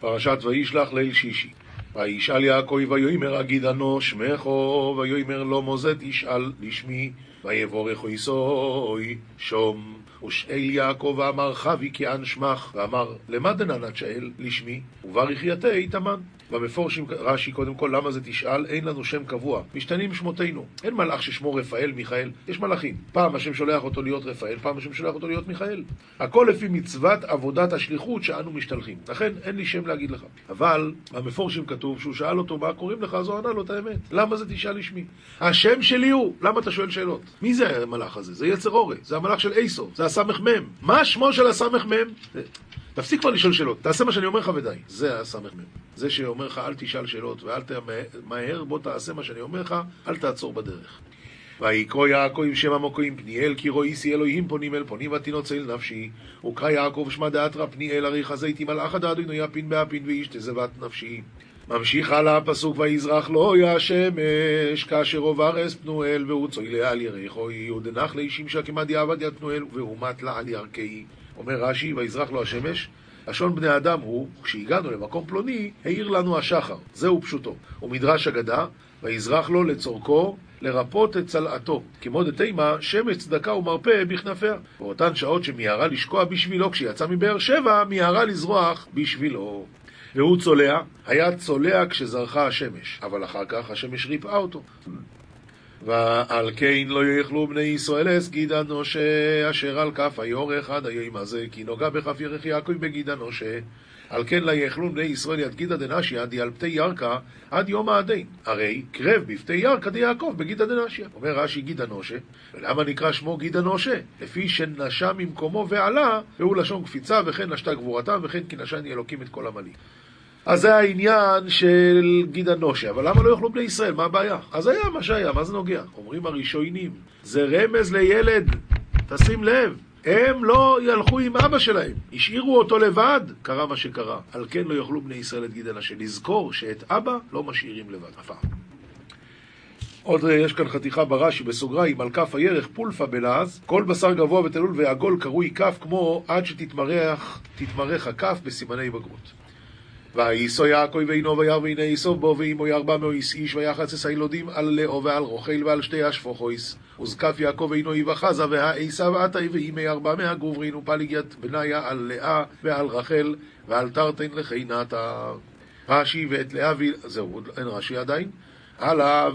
פרשת וישלח ליל שישי. וישאל יעקב ויאמר אגידנו שמךו ויאמר לא מוזה תשאל לשמי ויבורך יסוי שום. ושאל יעקב ואמר חבי כי אנשמך ואמר למה דננת שאל לשמי וברך יתה תמן במפורשים רש"י קודם כל למה זה תשאל? אין לנו שם קבוע. משתנים שמותינו. אין מלאך ששמו רפאל מיכאל יש מלאכים. פעם השם שולח אותו להיות רפאל פעם השם שולח אותו להיות מיכאל. הכל לפי מצוות עבודת השליחות שאנו משתלחים. לכן אין לי שם להגיד לך. אבל במפורשים כתוב שהוא שאל אותו מה קוראים לך? אז הוא ענה לו את האמת. למה זה תשאל לשמי? השם שלי הוא. למה אתה שואל שאלות מי זה המלאך הזה זה יצר אורי זה המלאך של איסו זה הסמ"ם מה שמו של הסמ"ם תפסיק כבר לשאול שאלות, תעשה מה שאני אומר לך ודי. זה הסמ"ם. זה שאומר לך אל תשאל שאלות ואל תמהר, בוא תעשה מה שאני אומר לך, אל תעצור בדרך. ויקרא יעקב עם שם המוקרים פניאל כי רואיסי אלוהים פונים אל פונים ותינוצה אל נפשי וקרא יעקב שמע דאתרא פניאל ארי חזיתי מלאך הדאדונו יפין באפין ואיש תזבת נפשי ממשיך הלאה הפסוק ויזרח לו יא שמש כאשר עובר אס פנואל והוא צוילה על ירחו יהודנח לאישים שקמד יעבד יד פנואל והוא מת לה על ירכי אומר רש"י, ויזרח לו השמש, לשון בני אדם הוא, כשהגענו למקום פלוני, העיר לנו השחר. זהו פשוטו. ומדרש אגדה, ויזרח לו לצורכו, לרפות את צלעתו. כמו דתימה, שמש צדקה ומרפא בכנפיה. באותן שעות שמיהרה לשקוע בשבילו, כשיצא מבאר שבע, מיהרה לזרוח בשבילו. והוא צולע, היה צולע כשזרחה השמש, אבל אחר כך השמש ריפאה אותו. ועל כן לא יאכלו בני ישראל אס אנושה אשר על כף היורך עד היום הזה כי נוגע בכף ירך יעקב בגיד אנושה על כן לא יאכלו בני ישראל יד גידא דנשיא על פתי ירקה עד יום העדין הרי קרב בפתי ירקא דיעקב בגידא דנשיא אומר רש"י גיד אנושה ולמה נקרא שמו גיד אנושה? לפי שנשה ממקומו ועלה והוא לשון קפיצה וכן נשתה גבורתם וכן כי נשני אלוקים את כל עמלי אז זה העניין של גיד הנושה, אבל למה לא יאכלו בני ישראל? מה הבעיה? אז היה מה שהיה, מה זה נוגע? אומרים הראשונים, זה רמז לילד, תשים לב, הם לא ילכו עם אבא שלהם, השאירו אותו לבד, קרה מה שקרה. על כן לא יאכלו בני ישראל את גיד הנושה. לזכור שאת אבא לא משאירים לבד, אף. עוד יש כאן חתיכה ברש"י בסוגריים על כף הירך פולפה בלעז כל בשר גבוה ותלול ועגול קרוי כף כמו עד שתתמרח הכף בסימני בגרות וייסו יעקב ואינו וירא והנה יסוב בו ואימו ירבע מאויס איש ויחצס הילודים על לאו ועל רוכל ועל שתי השפוכויס וזקף יעקב ואינו יבחזה והעשיו עתי ואימי ארבע מהגוברין ופליגיית בניה על לאה ועל רחל ועל תרתן לחינתה רש"י ואת לאה זהו, אין רש"י עדיין הלאה,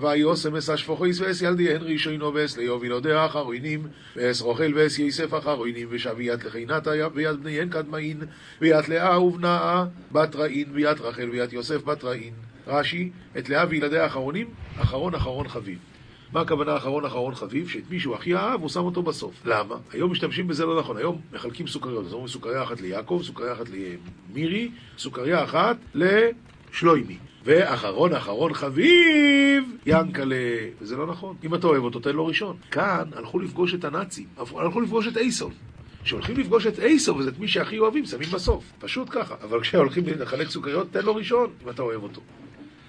ויוסם אס אשפוכויס ואס ילדיהן ראשונו ואס ליוב ילודיה אחרוינים ואס רוכל ואס יסף אחרוינים ושב יד לחינתה ויד בניהן קדמאין ויד לאה ובנאה בת ראין ויד רחל ויד יוסף בת ראין רש"י, את לאה וילדיה האחרונים, אחרון אחרון חביב. מה הכוונה אחרון אחרון חביב? שאת מי שהוא הכי אהב, הוא שם אותו בסוף. למה? היום משתמשים בזה לא נכון. היום מחלקים סוכריות. אז אומרים סוכריה אחת ליעקב, סוכריה אחת למירי, סוכריה אחת לשלוימי. ואחרון אחרון חביב, ינקלה. וזה לא נכון. אם אתה אוהב אותו, תן לו ראשון. כאן הלכו לפגוש את הנאצים, הלכו לפגוש את אייסוף. כשהולכים לפגוש את אייסוף, וזה את מי שהכי אוהבים, שמים בסוף. פשוט ככה. אבל כשהולכים לחלק סוכריות, תן לו ראשון, אם אתה אוהב אותו.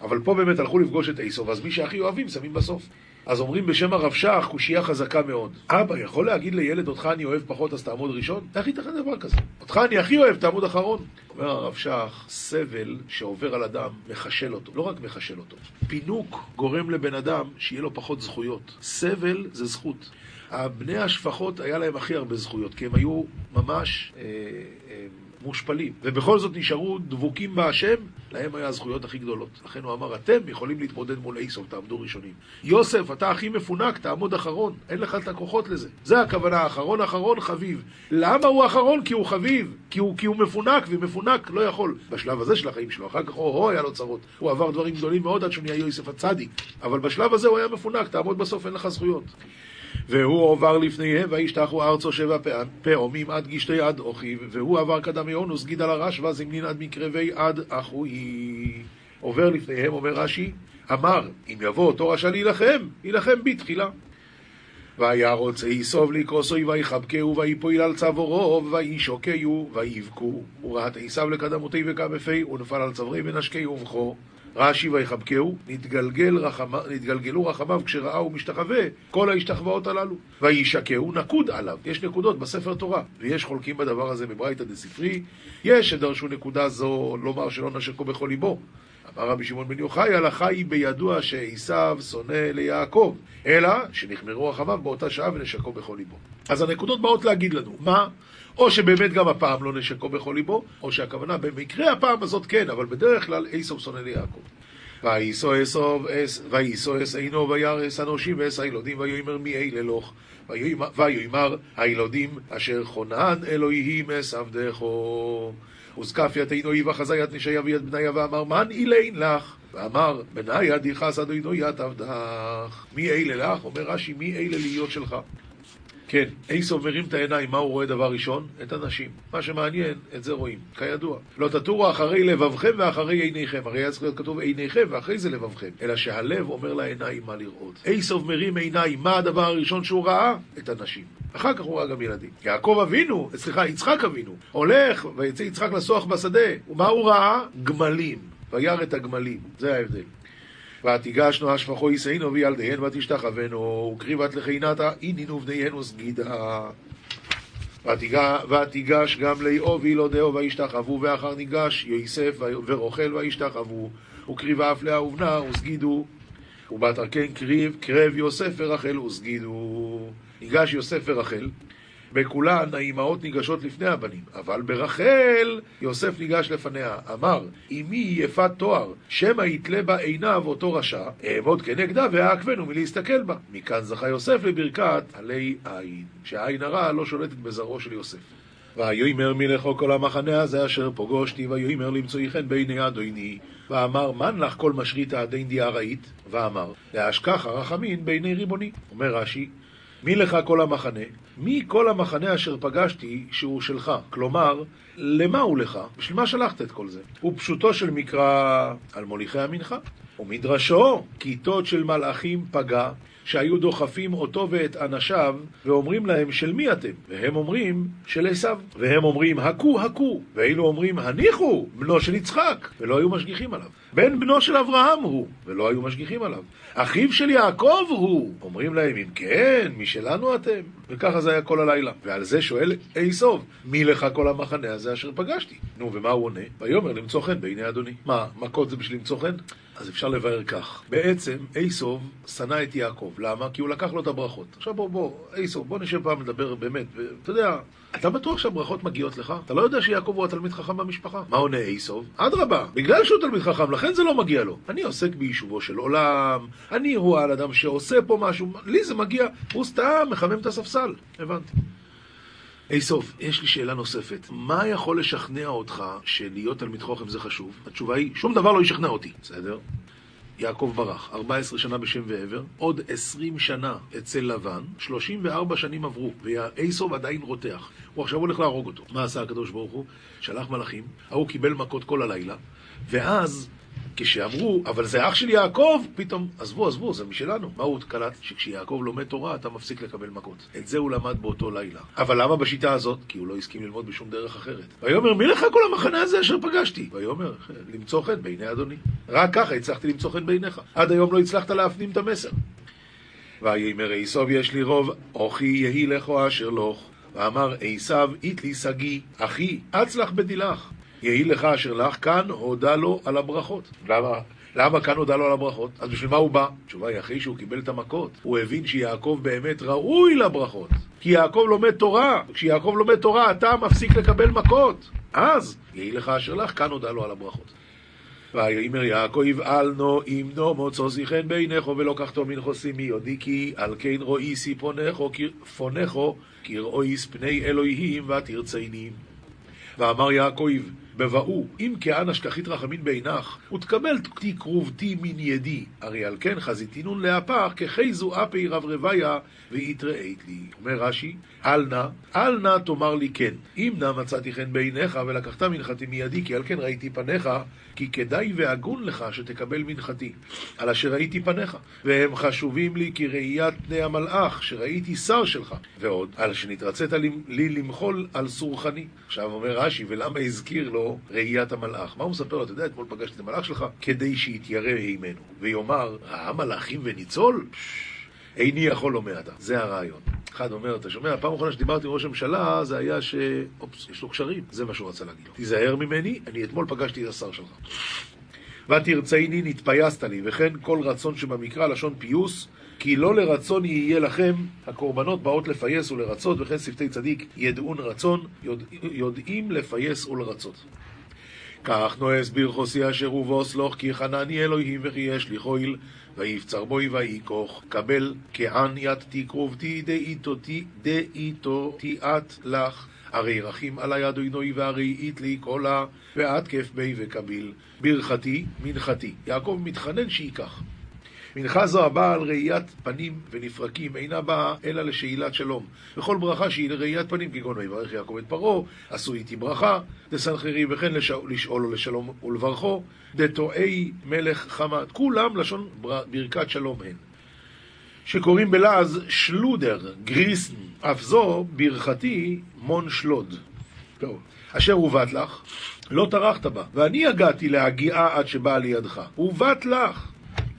אבל פה באמת הלכו לפגוש את אייסוף, אז מי שהכי אוהבים, שמים בסוף. אז אומרים בשם הרב שך, קושייה חזקה מאוד. אבא, יכול להגיד לילד, אותך אני אוהב פחות, אז תעמוד ראשון? איך ייתכן דבר כזה? אותך אני הכי אוהב, תעמוד אחרון. אומר הרב שך, סבל שעובר על אדם, מחשל אותו. לא רק מחשל אותו. פינוק גורם לבן אדם שיהיה לו פחות זכויות. סבל זה זכות. בני השפחות היה להם הכי הרבה זכויות, כי הם היו ממש... אה, אה, מושפלים, ובכל זאת נשארו דבוקים בהשם, להם היה הזכויות הכי גדולות. לכן הוא אמר, אתם יכולים להתמודד מול איסוף, תעמדו ראשונים. יוסף, אתה הכי מפונק, תעמוד אחרון, אין לך את הכוחות לזה. זה הכוונה, אחרון אחרון חביב. למה הוא אחרון? כי הוא חביב, כי הוא, כי הוא מפונק, ומפונק לא יכול. בשלב הזה של החיים שלו, אחר כך הו-הו היה לו צרות. הוא עבר דברים גדולים מאוד עד שהוא נהיה יוסף הצדיק. אבל בשלב הזה הוא היה מפונק, תעמוד בסוף, אין לך זכויות. והוא עובר לפניהם, וישתחו ארצו שבע פעמים עד גשתי עד אוכיו, והוא עבר קדם יונוס גיד על הרשב"א זמנין עד מקרבי עד אחוי. עובר לפניהם, אומר רש"י, אמר, אם יבוא אותו רשע להילחם, יילחם בי תחילה. והיה רוצה יסוב לקרוסוי ויחבקהו ויפויל על צווארו וישוקהו ויבכו וראת עשיו לקדמותי וקמפי ונפל על צווארי ונשקהו ובכו רש"י ויחבקהו, נתגלגל רחמה, נתגלגלו רחמיו כשראהו משתחווה כל ההשתחוואות הללו. וישקהו נקוד עליו, יש נקודות בספר תורה, ויש חולקים בדבר הזה בברייתא דספרי, יש שדרשו נקודה זו לומר שלא נשקו בכל ליבו. אמר רבי שמעון בן יוחאי, הלכה היא בידוע שעשיו שונא ליעקב, אלא שנחמרו רחמיו באותה שעה ונשקו בכל ליבו. אז הנקודות באות להגיד לנו, מה? או שבאמת גם הפעם לא נשקו בכל ליבו, או שהכוונה במקרה הפעם הזאת כן, אבל בדרך כלל עשו שונא ליעקב. אס עינו וירס אנושים ואס הילודים ויאמר מי אלה לוך ויאמר הילודים אשר חונן אלוהים אס עבדכו וזקף יתינו איבה חזיית נשיה ויד בניה ואמר מן אילין לך ואמר בניה דיחס אדוני ית עבדך מי אלה לך? אומר רש"י מי אלה להיות שלך כן, עשו מרים את העיניים, מה הוא רואה דבר ראשון? את הנשים. מה שמעניין, את זה רואים, כידוע. לא תטורו אחרי לבבכם ואחרי עיניכם. הרי היה צריך להיות כתוב עיניכם ואחרי זה לבבכם. אלא שהלב אומר לעיניים מה לראות. עשו מרים עיניים, מה הדבר הראשון שהוא ראה? את הנשים. אחר כך הוא ראה גם ילדים. יעקב אבינו, סליחה, יצחק אבינו, הולך ויצא יצחק לסוח בשדה. ומה הוא ראה? גמלים. וירא את הגמלים. זה ההבדל. ותיגשנו השפחו ישאינו וילדיהן ותשתחווינו, וקריבת לחינתה אינינו ובניהן וסגידה. ותיגש גם לאיוב וילודהו וישתחוו, ואחר ניגש יוסף ורוכל וישתחוו, וקריבה אף לאה ובנה וסגידו. ובתרקן קריב, קרב יוסף ורחל וסגידו. ניגש יוסף ורחל, בכולן האימהות ניגשות לפני הבנים, אבל ברחל יוסף ניגש לפניה. אמר, אמי יפת תואר, שמא יתלה בה עיניו אותו רשע, אעמוד כנגדה ואעקבנו מלהסתכל בה. מכאן זכה יוסף לברכת עלי עין, שהעין הרע לא שולטת בזרעו של יוסף. ויאמר מלכו כל המחנה הזה אשר פוגושתי, ויאמר למצואי חן בעיני אדוני. ואמר, מן לך כל משריתא דין דיארעית? ואמר, להשכח הרחמין בעיני ריבוני. אומר רש"י, מי לך כל המחנה? מי כל המחנה אשר פגשתי שהוא שלך? כלומר, למה הוא לך? בשביל מה שלחת את כל זה? ופשוטו של מקרא על מוליכי המנחה, ומדרשו כיתות של מלאכים פגע, שהיו דוחפים אותו ואת אנשיו, ואומרים להם, של מי אתם? והם אומרים, של עשיו. והם אומרים, הכו, הכו. ואילו אומרים, הניחו, בנו של יצחק, ולא היו משגיחים עליו. בן בנו של אברהם הוא, ולא היו משגיחים עליו. אחיו של יעקב הוא. אומרים להם, אם כן, משלנו אתם. וככה זה היה כל הלילה. ועל זה שואל עשוב, מי לך כל המחנה הזה אשר פגשתי? נו, ומה הוא עונה? ויאמר למצוא חן בעיני אדוני. מה, מכות זה בשביל למצוא חן? אז אפשר לבאר כך. בעצם, עשוב שנא את יעקב. למה? כי הוא לקח לו את הברכות. עכשיו בוא, בוא, עשוב, בוא נשב פעם לדבר באמת. אתה יודע, אתה בטוח שהברכות מגיעות לך? אתה לא יודע שיעקב הוא התלמיד חכם במשפחה? מה עונה עשוב? אדרבה, בגלל שהוא תלמיד חכם, לכן זה לא מגיע לו. אני עוסק ביישובו של עולם, אני הוא על אדם שעושה פה משהו, לי זה מגיע, הוא סתם מחמם את הספסל. הבנתי. עשוב, יש לי שאלה נוספת. מה יכול לשכנע אותך שלהיות תלמיד חוכם זה חשוב? התשובה היא, שום דבר לא ישכנע אותי. בסדר? יעקב ברח, 14 שנה בשם ועבר, עוד 20 שנה אצל לבן, 34 שנים עברו, ועשוב עדיין רותח. הוא עכשיו הולך להרוג אותו. מה עשה הקדוש ברוך הוא? שלח מלאכים, ההוא קיבל מכות כל הלילה, ואז כשאמרו, אבל זה אח של יעקב, פתאום, עזבו, עזבו, זה משלנו. מה הוא קלט? שכשיעקב לומד תורה, אתה מפסיק לקבל מכות. את זה הוא למד באותו לילה. אבל למה בשיטה הזאת? כי הוא לא הסכים ללמוד בשום דרך אחרת. ויאמר, מי לך כל המחנה הזה אשר פגשתי? ויאמר, למצוא חן בעיני אדוני. רק ככה הצלחתי למצוא חן בעיניך. עד היום לא הצלחת להפנים את המסר. ויאמר עשוב יש לי רוב, אוכי יהי לכו אשר לוך. ואמר עשו, אית לי שגיא, אחי, אצלח בדילך. יהי לך אשר לך, כאן הודה לו על הברכות. למה? למה כאן הודה לו על הברכות? אז בשביל מה הוא בא? התשובה היא אחרי שהוא קיבל את המכות. הוא הבין שיעקב באמת ראוי לברכות. כי יעקב לומד תורה. כשיעקב לומד תורה, אתה מפסיק לקבל מכות. אז, יהי לך אשר לך, כאן הודה לו על הברכות. ויאמר יעקב יבעלנו אימנו מוצא זיכן בעיניכו ולא קחתו מנחוסי מי יודי כי על כן רואי סי פונכו קראויס פני אלוהים ותרציינים. ואמר יעקב בבואו, אם כאן אשכחית רחמין בעינך, ותקבל תקרובתי מן ידי. הרי על כן חזיתינון להפך, כחייזו אפי רב רוויה, ויתראית לי. אומר רש"י, אל נא, אל נא תאמר לי כן. אם נא מצאתי חן בעיניך, ולקחת מנחתי מידי, כי על כן ראיתי פניך, כי כדאי והגון לך שתקבל מנחתי, על אשר ראיתי פניך. והם חשובים לי כראיית פני המלאך, שראיתי שר שלך. ועוד, על שנתרצית לי למחול על סורחני. עכשיו אומר רש"י, ולמה הזכיר לו ראיית המלאך? מה הוא מספר לו? אתה יודע, אתמול פגשתי את המלאך שלך, כדי שיתיירא הימנו. ויאמר, ראה מלאכים וניצול? איני יכול לומר אתה. זה הרעיון. אחד אומר, אתה שומע, הפעם האחרונה שדיברתי עם ראש הממשלה, זה היה ש... אופס, יש לו קשרים. זה מה שהוא רצה להגיד לו. תיזהר ממני, אני אתמול פגשתי את השר שלך. ותרצייני נתפייסת לי, וכן כל רצון שבמקרא לשון פיוס, כי לא לרצון יהיה לכם, הקורבנות באות לפייס ולרצות, וכן שפתי צדיק ידעון רצון, יודע, יודעים לפייס ולרצות. כך נועס ברכוסי אשר ובו סלוח כי חנני אלוהים וכי יש לי חויל ויפצר בוי ויקוך קבל כען ית תקרובתי דאיתו תיאת לך. הרי רחים עלי אדוני והרי אית לי קולה ואת כיף בי וקביל. ברכתי מנחתי. יעקב מתחנן שייקח מנחה זו הבאה על ראיית פנים ונפרקים, אינה באה אלא לשאילת שלום. וכל ברכה שהיא לראיית פנים, כגון ויברך יעקב את פרעה, עשו איתי ברכה, דסנחרי וכן לשאול לו לשלום ולברכו, דתואי מלך חמת. כולם לשון ברכת שלום הן. שקוראים בלעז שלודר, גריסן, אף זו ברכתי מון שלוד. טוב. אשר הובט לך, לא טרחת בה, ואני הגעתי להגיעה עד שבאה לידך. הובט לך.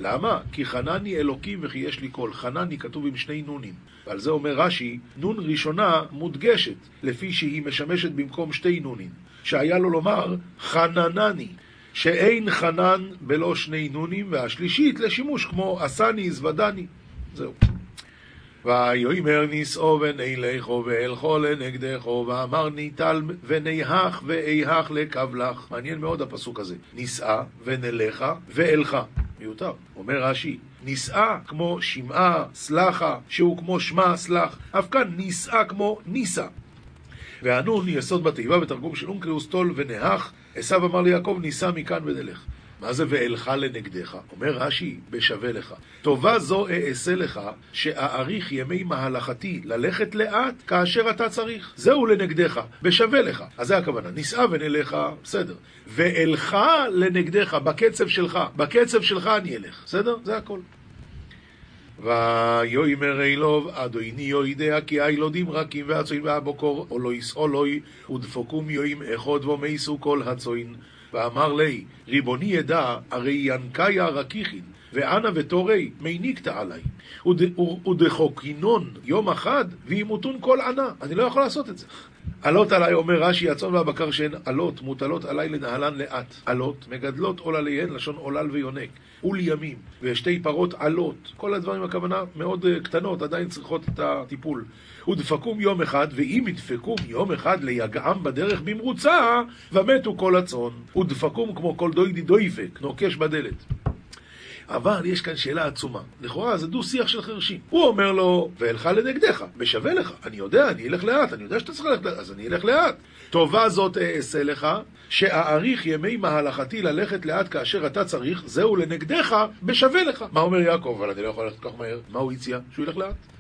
למה? כי חנני אלוקים וכי יש לי קול. חנני כתוב עם שני נונים. ועל זה אומר רש"י, נון ראשונה מודגשת, לפי שהיא משמשת במקום שתי נונים. שהיה לו לומר חננני, שאין חנן בלא שני נונים, והשלישית לשימוש כמו עשני זוודני. זהו. ויאמר נישאו ונלכו ואלכו לנגדךו ואמר ניטל וניהך ואיהך לקבלך. מעניין מאוד הפסוק הזה. נישאה ונלכה ואלכה. מיותר. אומר רש"י, נישאה כמו שמעה, סלחה, שהוא כמו שמע, סלח. אף כאן נישאה כמו ניסה. והנון יסוד בתיבה בתרגום של אונקלוס טול ונהך, עשיו אמר ליעקב נישא מכאן ונלך. מה זה ואלך לנגדך? אומר רש"י, בשווה לך. טובה זו אעשה לך, שאאריך ימי מהלכתי ללכת לאט כאשר אתה צריך. זהו לנגדך, בשווה לך. אז זה הכוונה, נישא ונלך, בסדר. ואלך לנגדך, בקצב שלך. בקצב שלך אני אלך, בסדר? זה הכל. ויאמר אילוב, אדוני יודע כי הילודים רכים והצוין והבוקור, או לא יסעולוי, ודפוקום יואים אחד ומייסו כל הצוין. ואמר לי, ריבוני ידע, הרי ינקיה רקיחין, ואנא ותורי, מי ניקתא עלי. ודחוקינון יום אחד, וימותון כל ענה. אני לא יכול לעשות את זה. עלות עליי, אומר רש"י, הצאן והבקר שהן עלות, מוטלות עליי לנהלן לאט. עלות, מגדלות עול עליהן, לשון עולל ויונק. ולימים, ושתי פרות עלות. כל הדברים, הכוונה, מאוד uh, קטנות, עדיין צריכות את הטיפול. ודפקום יום אחד, ואם ידפקום יום אחד ליגעם בדרך במרוצה, ומתו כל הצאן. ודפקום כמו כל דוידי דויפק, נוקש בדלת. אבל יש כאן שאלה עצומה. לכאורה זה דו-שיח של חרשים. הוא אומר לו, ואלך לנגדך, בשווה לך. אני יודע, אני אלך לאט, אני יודע שאתה צריך ללכת לאט, אז אני אלך לאט. טובה זאת אעשה לך, שאאריך ימי מהלכתי ללכת לאט כאשר אתה צריך, זהו לנגדך, בשווה לך. מה אומר יעקב? אבל אני לא יכול ללכת כל כך מהר. מה הוא הציע? שהוא ילך לאט.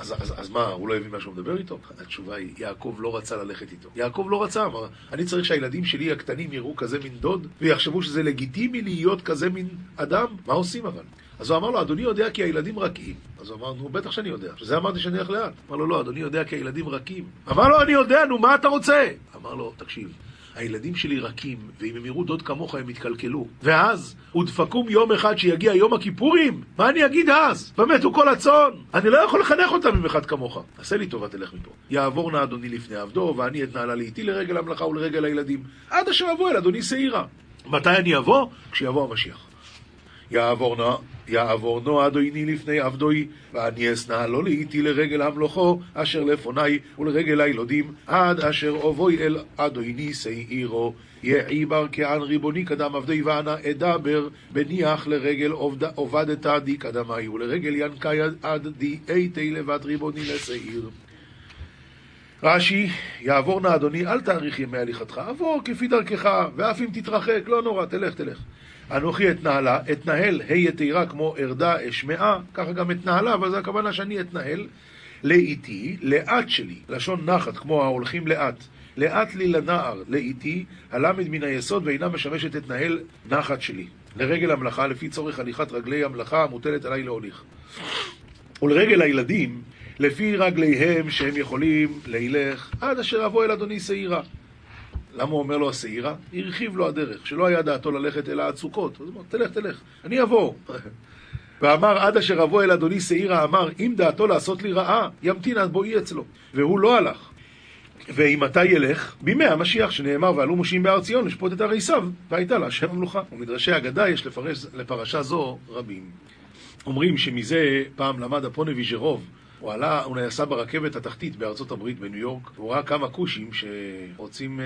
אז, אז, אז מה, הוא לא הבין מה שהוא מדבר איתו? התשובה היא, יעקב לא רצה ללכת איתו. יעקב לא רצה, אמר, אני צריך שהילדים שלי הקטנים יראו כזה מין דוד, ויחשבו שזה לגיטימי להיות כזה מין אדם? מה עושים אבל? אז הוא אמר לו, אדוני יודע כי הילדים רכים. אז הוא אמר, נו, בטח שאני יודע. שזה אמרתי שאני אלך לאט. אמר לו, לא, אדוני יודע כי הילדים רכים. אמר לו, אני יודע, נו, מה אתה רוצה? אמר לו, תקשיב, הילדים שלי רכים, ואם הם יראו דוד כמוך הם יתקלקלו. ואז, ודפקום יום אחד שיגיע יום הכיפורים? מה אני אגיד אז? ומתו כל הצאן. אני לא יכול לחנך אותם עם אחד כמוך. עשה לי טובה, תלך מפה. יעבור נא אדוני לפני עבדו, ואני אתנהלה לאיתי לרגל המלאכה ולרגל הילדים. עד אשר אבוא אל אדוני שעירה. מתי אני אבוא? כשיבוא המשיח. יעבור נא, יעבור נא אדוני לפני עבדוי, ואני אשנא לא לאיתי לרגל המלוכו, אשר לפוני ולרגל הילודים, עד אשר אבוי אל אדוני שעירו. יעי בר כען ריבוני קדם עבדי ואנא אדבר, בניח לרגל עובדת די קדמי, ולרגל ינקי עד די איתי לבת ריבוני לשעיר. רש"י, יעבור נא אדוני, אל תאריך ימי הליכתך, עבור כפי דרכך, ואף אם תתרחק, לא נורא, תלך, תלך. אנוכי אתנהלה, אתנהל, ה' יתירה כמו ארדה אשמעה, ככה גם אתנהלה, אבל זו הכוונה שאני אתנהל לאיתי, לאט שלי, לשון נחת, כמו ההולכים לאט. לאט לי לנער, לאיתי, הלמד מן היסוד ואינה משמשת אתנהל נחת שלי. לרגל המלאכה, לפי צורך הליכת רגלי המלאכה המוטלת עליי להוליך. ולרגל הילדים, לפי רגליהם שהם יכולים להילך עד אשר אבוא אל אדוני שעירה. למה הוא אומר לו השעירה? הרחיב לו הדרך, שלא היה דעתו ללכת אלא עד סוכות. אז הוא אומר, תלך, תלך, אני אבוא. ואמר עד אשר אבוא אל אדוני שעירה, אמר אם דעתו לעשות לי רעה, ימתין עד בואי אצלו. והוא לא הלך. ואם אתה ילך, בימי המשיח, שנאמר ועלו מושיעים בהר ציון לשפוט את הרי סב, והייתה לה השם המלוכה. ומדרשי אגדה יש לפרש, לפרשה זו רבים. אומרים שמזה פעם למד הפונבי ז'רוב הוא עלה, הוא נסע ברכבת התחתית בארצות הברית בניו יורק, והוא ראה כמה כושים שרוצים uh,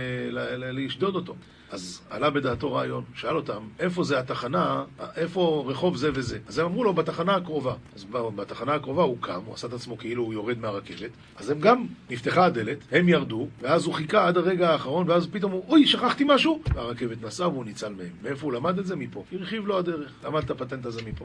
לשדוד אותו. אז עלה בדעתו רעיון, שאל אותם, איפה זה התחנה, איפה רחוב זה וזה? אז הם אמרו לו, בתחנה הקרובה. אז בתחנה הקרובה הוא קם, הוא עשה את עצמו כאילו הוא יורד מהרכבת, אז הם גם, נפתחה הדלת, הם ירדו, ואז הוא חיכה עד הרגע האחרון, ואז פתאום הוא, אוי, שכחתי משהו! והרכבת נסעה והוא ניצל מהם. מאיפה הוא למד את זה? מפה. הרחיב לו הדרך, למד את הפטנט הזה מפה.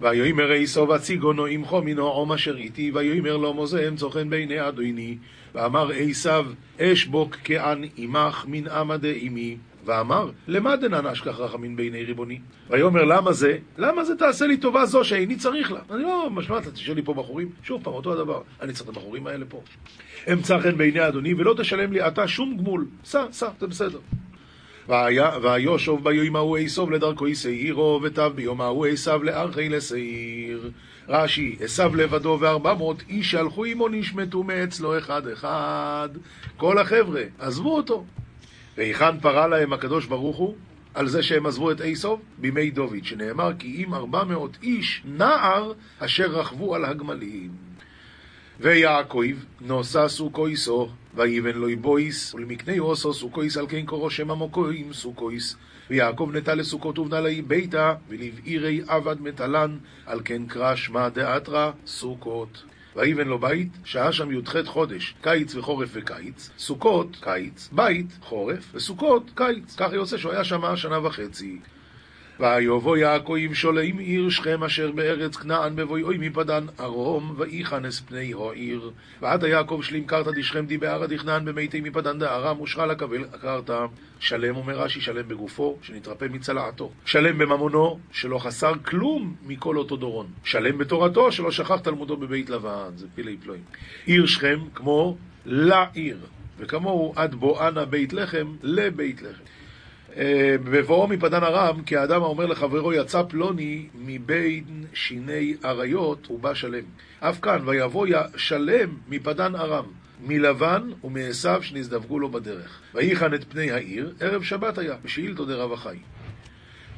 ויאמר עשו וציגונו עמכו מינו עום אשר איתי, ויאמר לו מוזם צוכן בעיני אדוני, ואמר עשיו אשבוק כען עמך מן עמא דעמי. ואמר, למה דנן אשכח רחמין בעיני ריבוני? ויאמר, למה זה? למה זה תעשה לי טובה זו שאיני צריך לה? אני לא, משמע, אתה תשאל לי פה בחורים? שוב פעם, אותו הדבר. אני צריך את הבחורים האלה פה. אמצא חן בעיני אדוני, ולא תשלם לי אתה שום גמול. סע, סע, זה בסדר. ויושוב ביום ההוא עשוב לדרכו ישעירו, ותב ביום ההוא עשב לארכי לשעיר. רש"י, עשב לבדו וארבע מאות איש שהלכו עמו נשמטו מאצלו אחד אחד. כל החבר'ה, עזבו אותו. והיכן פרה להם הקדוש ברוך הוא? על זה שהם עזבו את עשוב? בימי דוד, שנאמר כי אם ארבע מאות איש נער אשר רכבו על הגמלים. ויעקב נוסע סוכויסו, ויבן לו בויס, ולמקנה אוסו סוכויס על כן קורו שם המוקוים סוכויס. ויעקב נטע לסוכות ובנה לי ביתה, ולבעירי עבד מטלן, על כן קרא שמע דאתרא סוכות. ויבן לו בית, שהה שם י"ח חודש, קיץ וחורף וקיץ, סוכות, קיץ, בית, חורף, וסוכות, קיץ. כך יוצא שהוא היה שם שנה וחצי. ויבוא יעקב שולם עיר שכם אשר בארץ כנען בבואי מפדן ארום ויכנס פני העיר. ועד יעקב שלים קרתא דשכם דיבערא דכנען במתי מפדן דארם ושכה לקבל קרתא. שלם אומר רש"י שלם בגופו שנתרפא מצלעתו. שלם בממונו שלא חסר כלום מכל אותו דורון. שלם בתורתו שלא שכח תלמודו בבית לבן. זה פילי פלואים. עיר שכם כמו לעיר. וכמוהו עד בואנה בית לחם לבית לחם בבואו מפדן ארם, כי האדם האומר לחברו, יצא פלוני מבין שיני אריות, הוא בא שלם. אף כאן, ויבוא שלם מפדן ארם, מלבן ומעשיו שנזדווגו לו בדרך. ויחן את פני העיר, ערב שבת היה, בשאילתו דרב החי.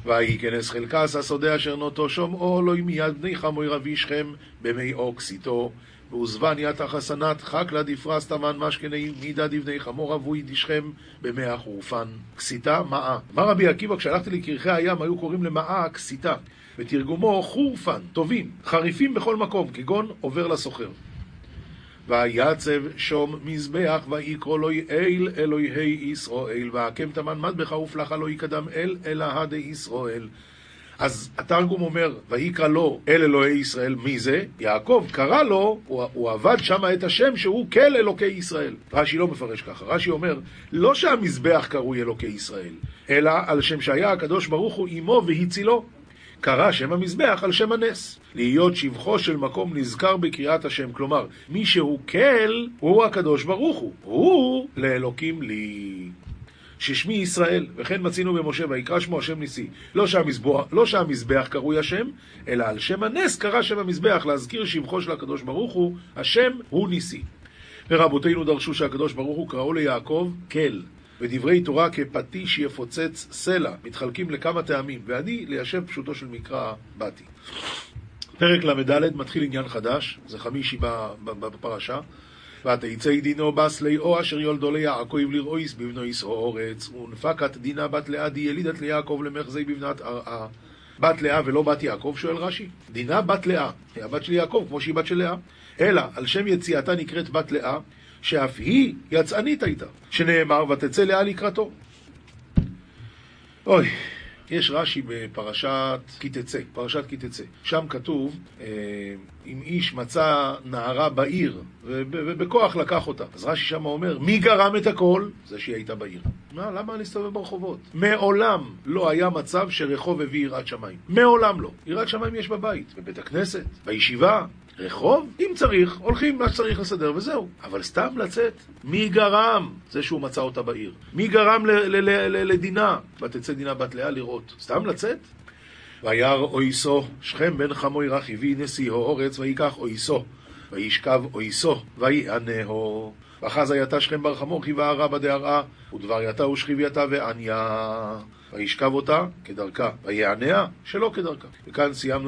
וייכנס חלקס השדה אשר נוטו שומעו, לא מיד בני חמוי רבי שכם, במי אוקסיתו. ועוזבן יתא חסנת חקלה דפרס תמן משכני מידא דבני חמור אבוי דשכם במאה חורפן. כסיתה מאה. אמר רבי עקיבא, כשהלכתי לקרחי הים היו קוראים למאה כסיתה. בתרגומו חורפן, טובים, חריפים בכל מקום, כגון עובר לסוחר. ויצב שום מזבח ויקרא לו אל אלוהי ישראל והקם תמן מטבח ופלח לא יקדם אל אלא הדי ישראל אז התרגום אומר, ויקרא לו אל אלוהי ישראל, מי זה? יעקב קרא לו, הוא, הוא עבד שם את השם שהוא כל אלוקי ישראל. רש"י לא מפרש ככה, רש"י אומר, לא שהמזבח קרוי אלוקי ישראל, אלא על שם שהיה הקדוש ברוך הוא עמו והצילו. קרא שם המזבח על שם הנס. להיות שבחו של מקום נזכר בקריאת השם. כלומר, מי שהוא כל, הוא הקדוש ברוך הוא. הוא לאלוקים לי. ששמי ישראל, וכן מצינו במשה ויקרא שמו השם ניסי. לא שהמזבח, לא שהמזבח קרוי השם, אלא על שם הנס קרא שם המזבח, להזכיר שבחו של הקדוש ברוך הוא, השם הוא ניסי. ורבותינו דרשו שהקדוש ברוך הוא קראו ליעקב כל. ודברי תורה כפטיש יפוצץ סלע, מתחלקים לכמה טעמים, ואני ליישב פשוטו של מקרא באתי. פרק ל"ד מתחיל עניין חדש, זה חמישי בפרשה. ותצא דינו בסלי או אשר יולדו ליעקב לרעויס בבנו ישרו אורץ, ונפקת דינה בת לאה די ילידת ליעקב למחזי בבנת ארעה. בת לאה ולא בת יעקב, שואל רש"י. דינה בת לאה, היא הבת של יעקב כמו שהיא בת של לאה. אלא על שם יציאתה נקראת בת לאה, שאף היא יצאנית הייתה, שנאמר ותצא לאה לקראתו. אוי, יש רש"י בפרשת כי תצא, פרשת כי תצא. שם כתוב, אה, אם איש מצא נערה בעיר, ובכוח לקח אותה. אז רש"י שם אומר, מי גרם את הכל? זה שהיא הייתה בעיר. מה, למה להסתובב ברחובות? מעולם לא היה מצב שרחוב הביא יראת שמיים. מעולם לא. יראת שמיים יש בבית, בבית הכנסת, בישיבה, רחוב, אם צריך, הולכים מה שצריך לסדר וזהו. אבל סתם לצאת, מי גרם? זה שהוא מצא אותה בעיר. מי גרם לדינה? ותצא דינה בת לאה לראות. סתם לצאת? וירא אויסו, שכם בן חמוי רכיבי נשיאו אורץ, ויקח אויסו, וישכב אויסו, ויענהו. ואחז הייתה שכם בר חמור חיבה רבא דהרעה, ודבר יתה ושכיבייתה ועניה. וישכב אותה כדרכה, ויעניה שלא כדרכה. וכאן סיימנו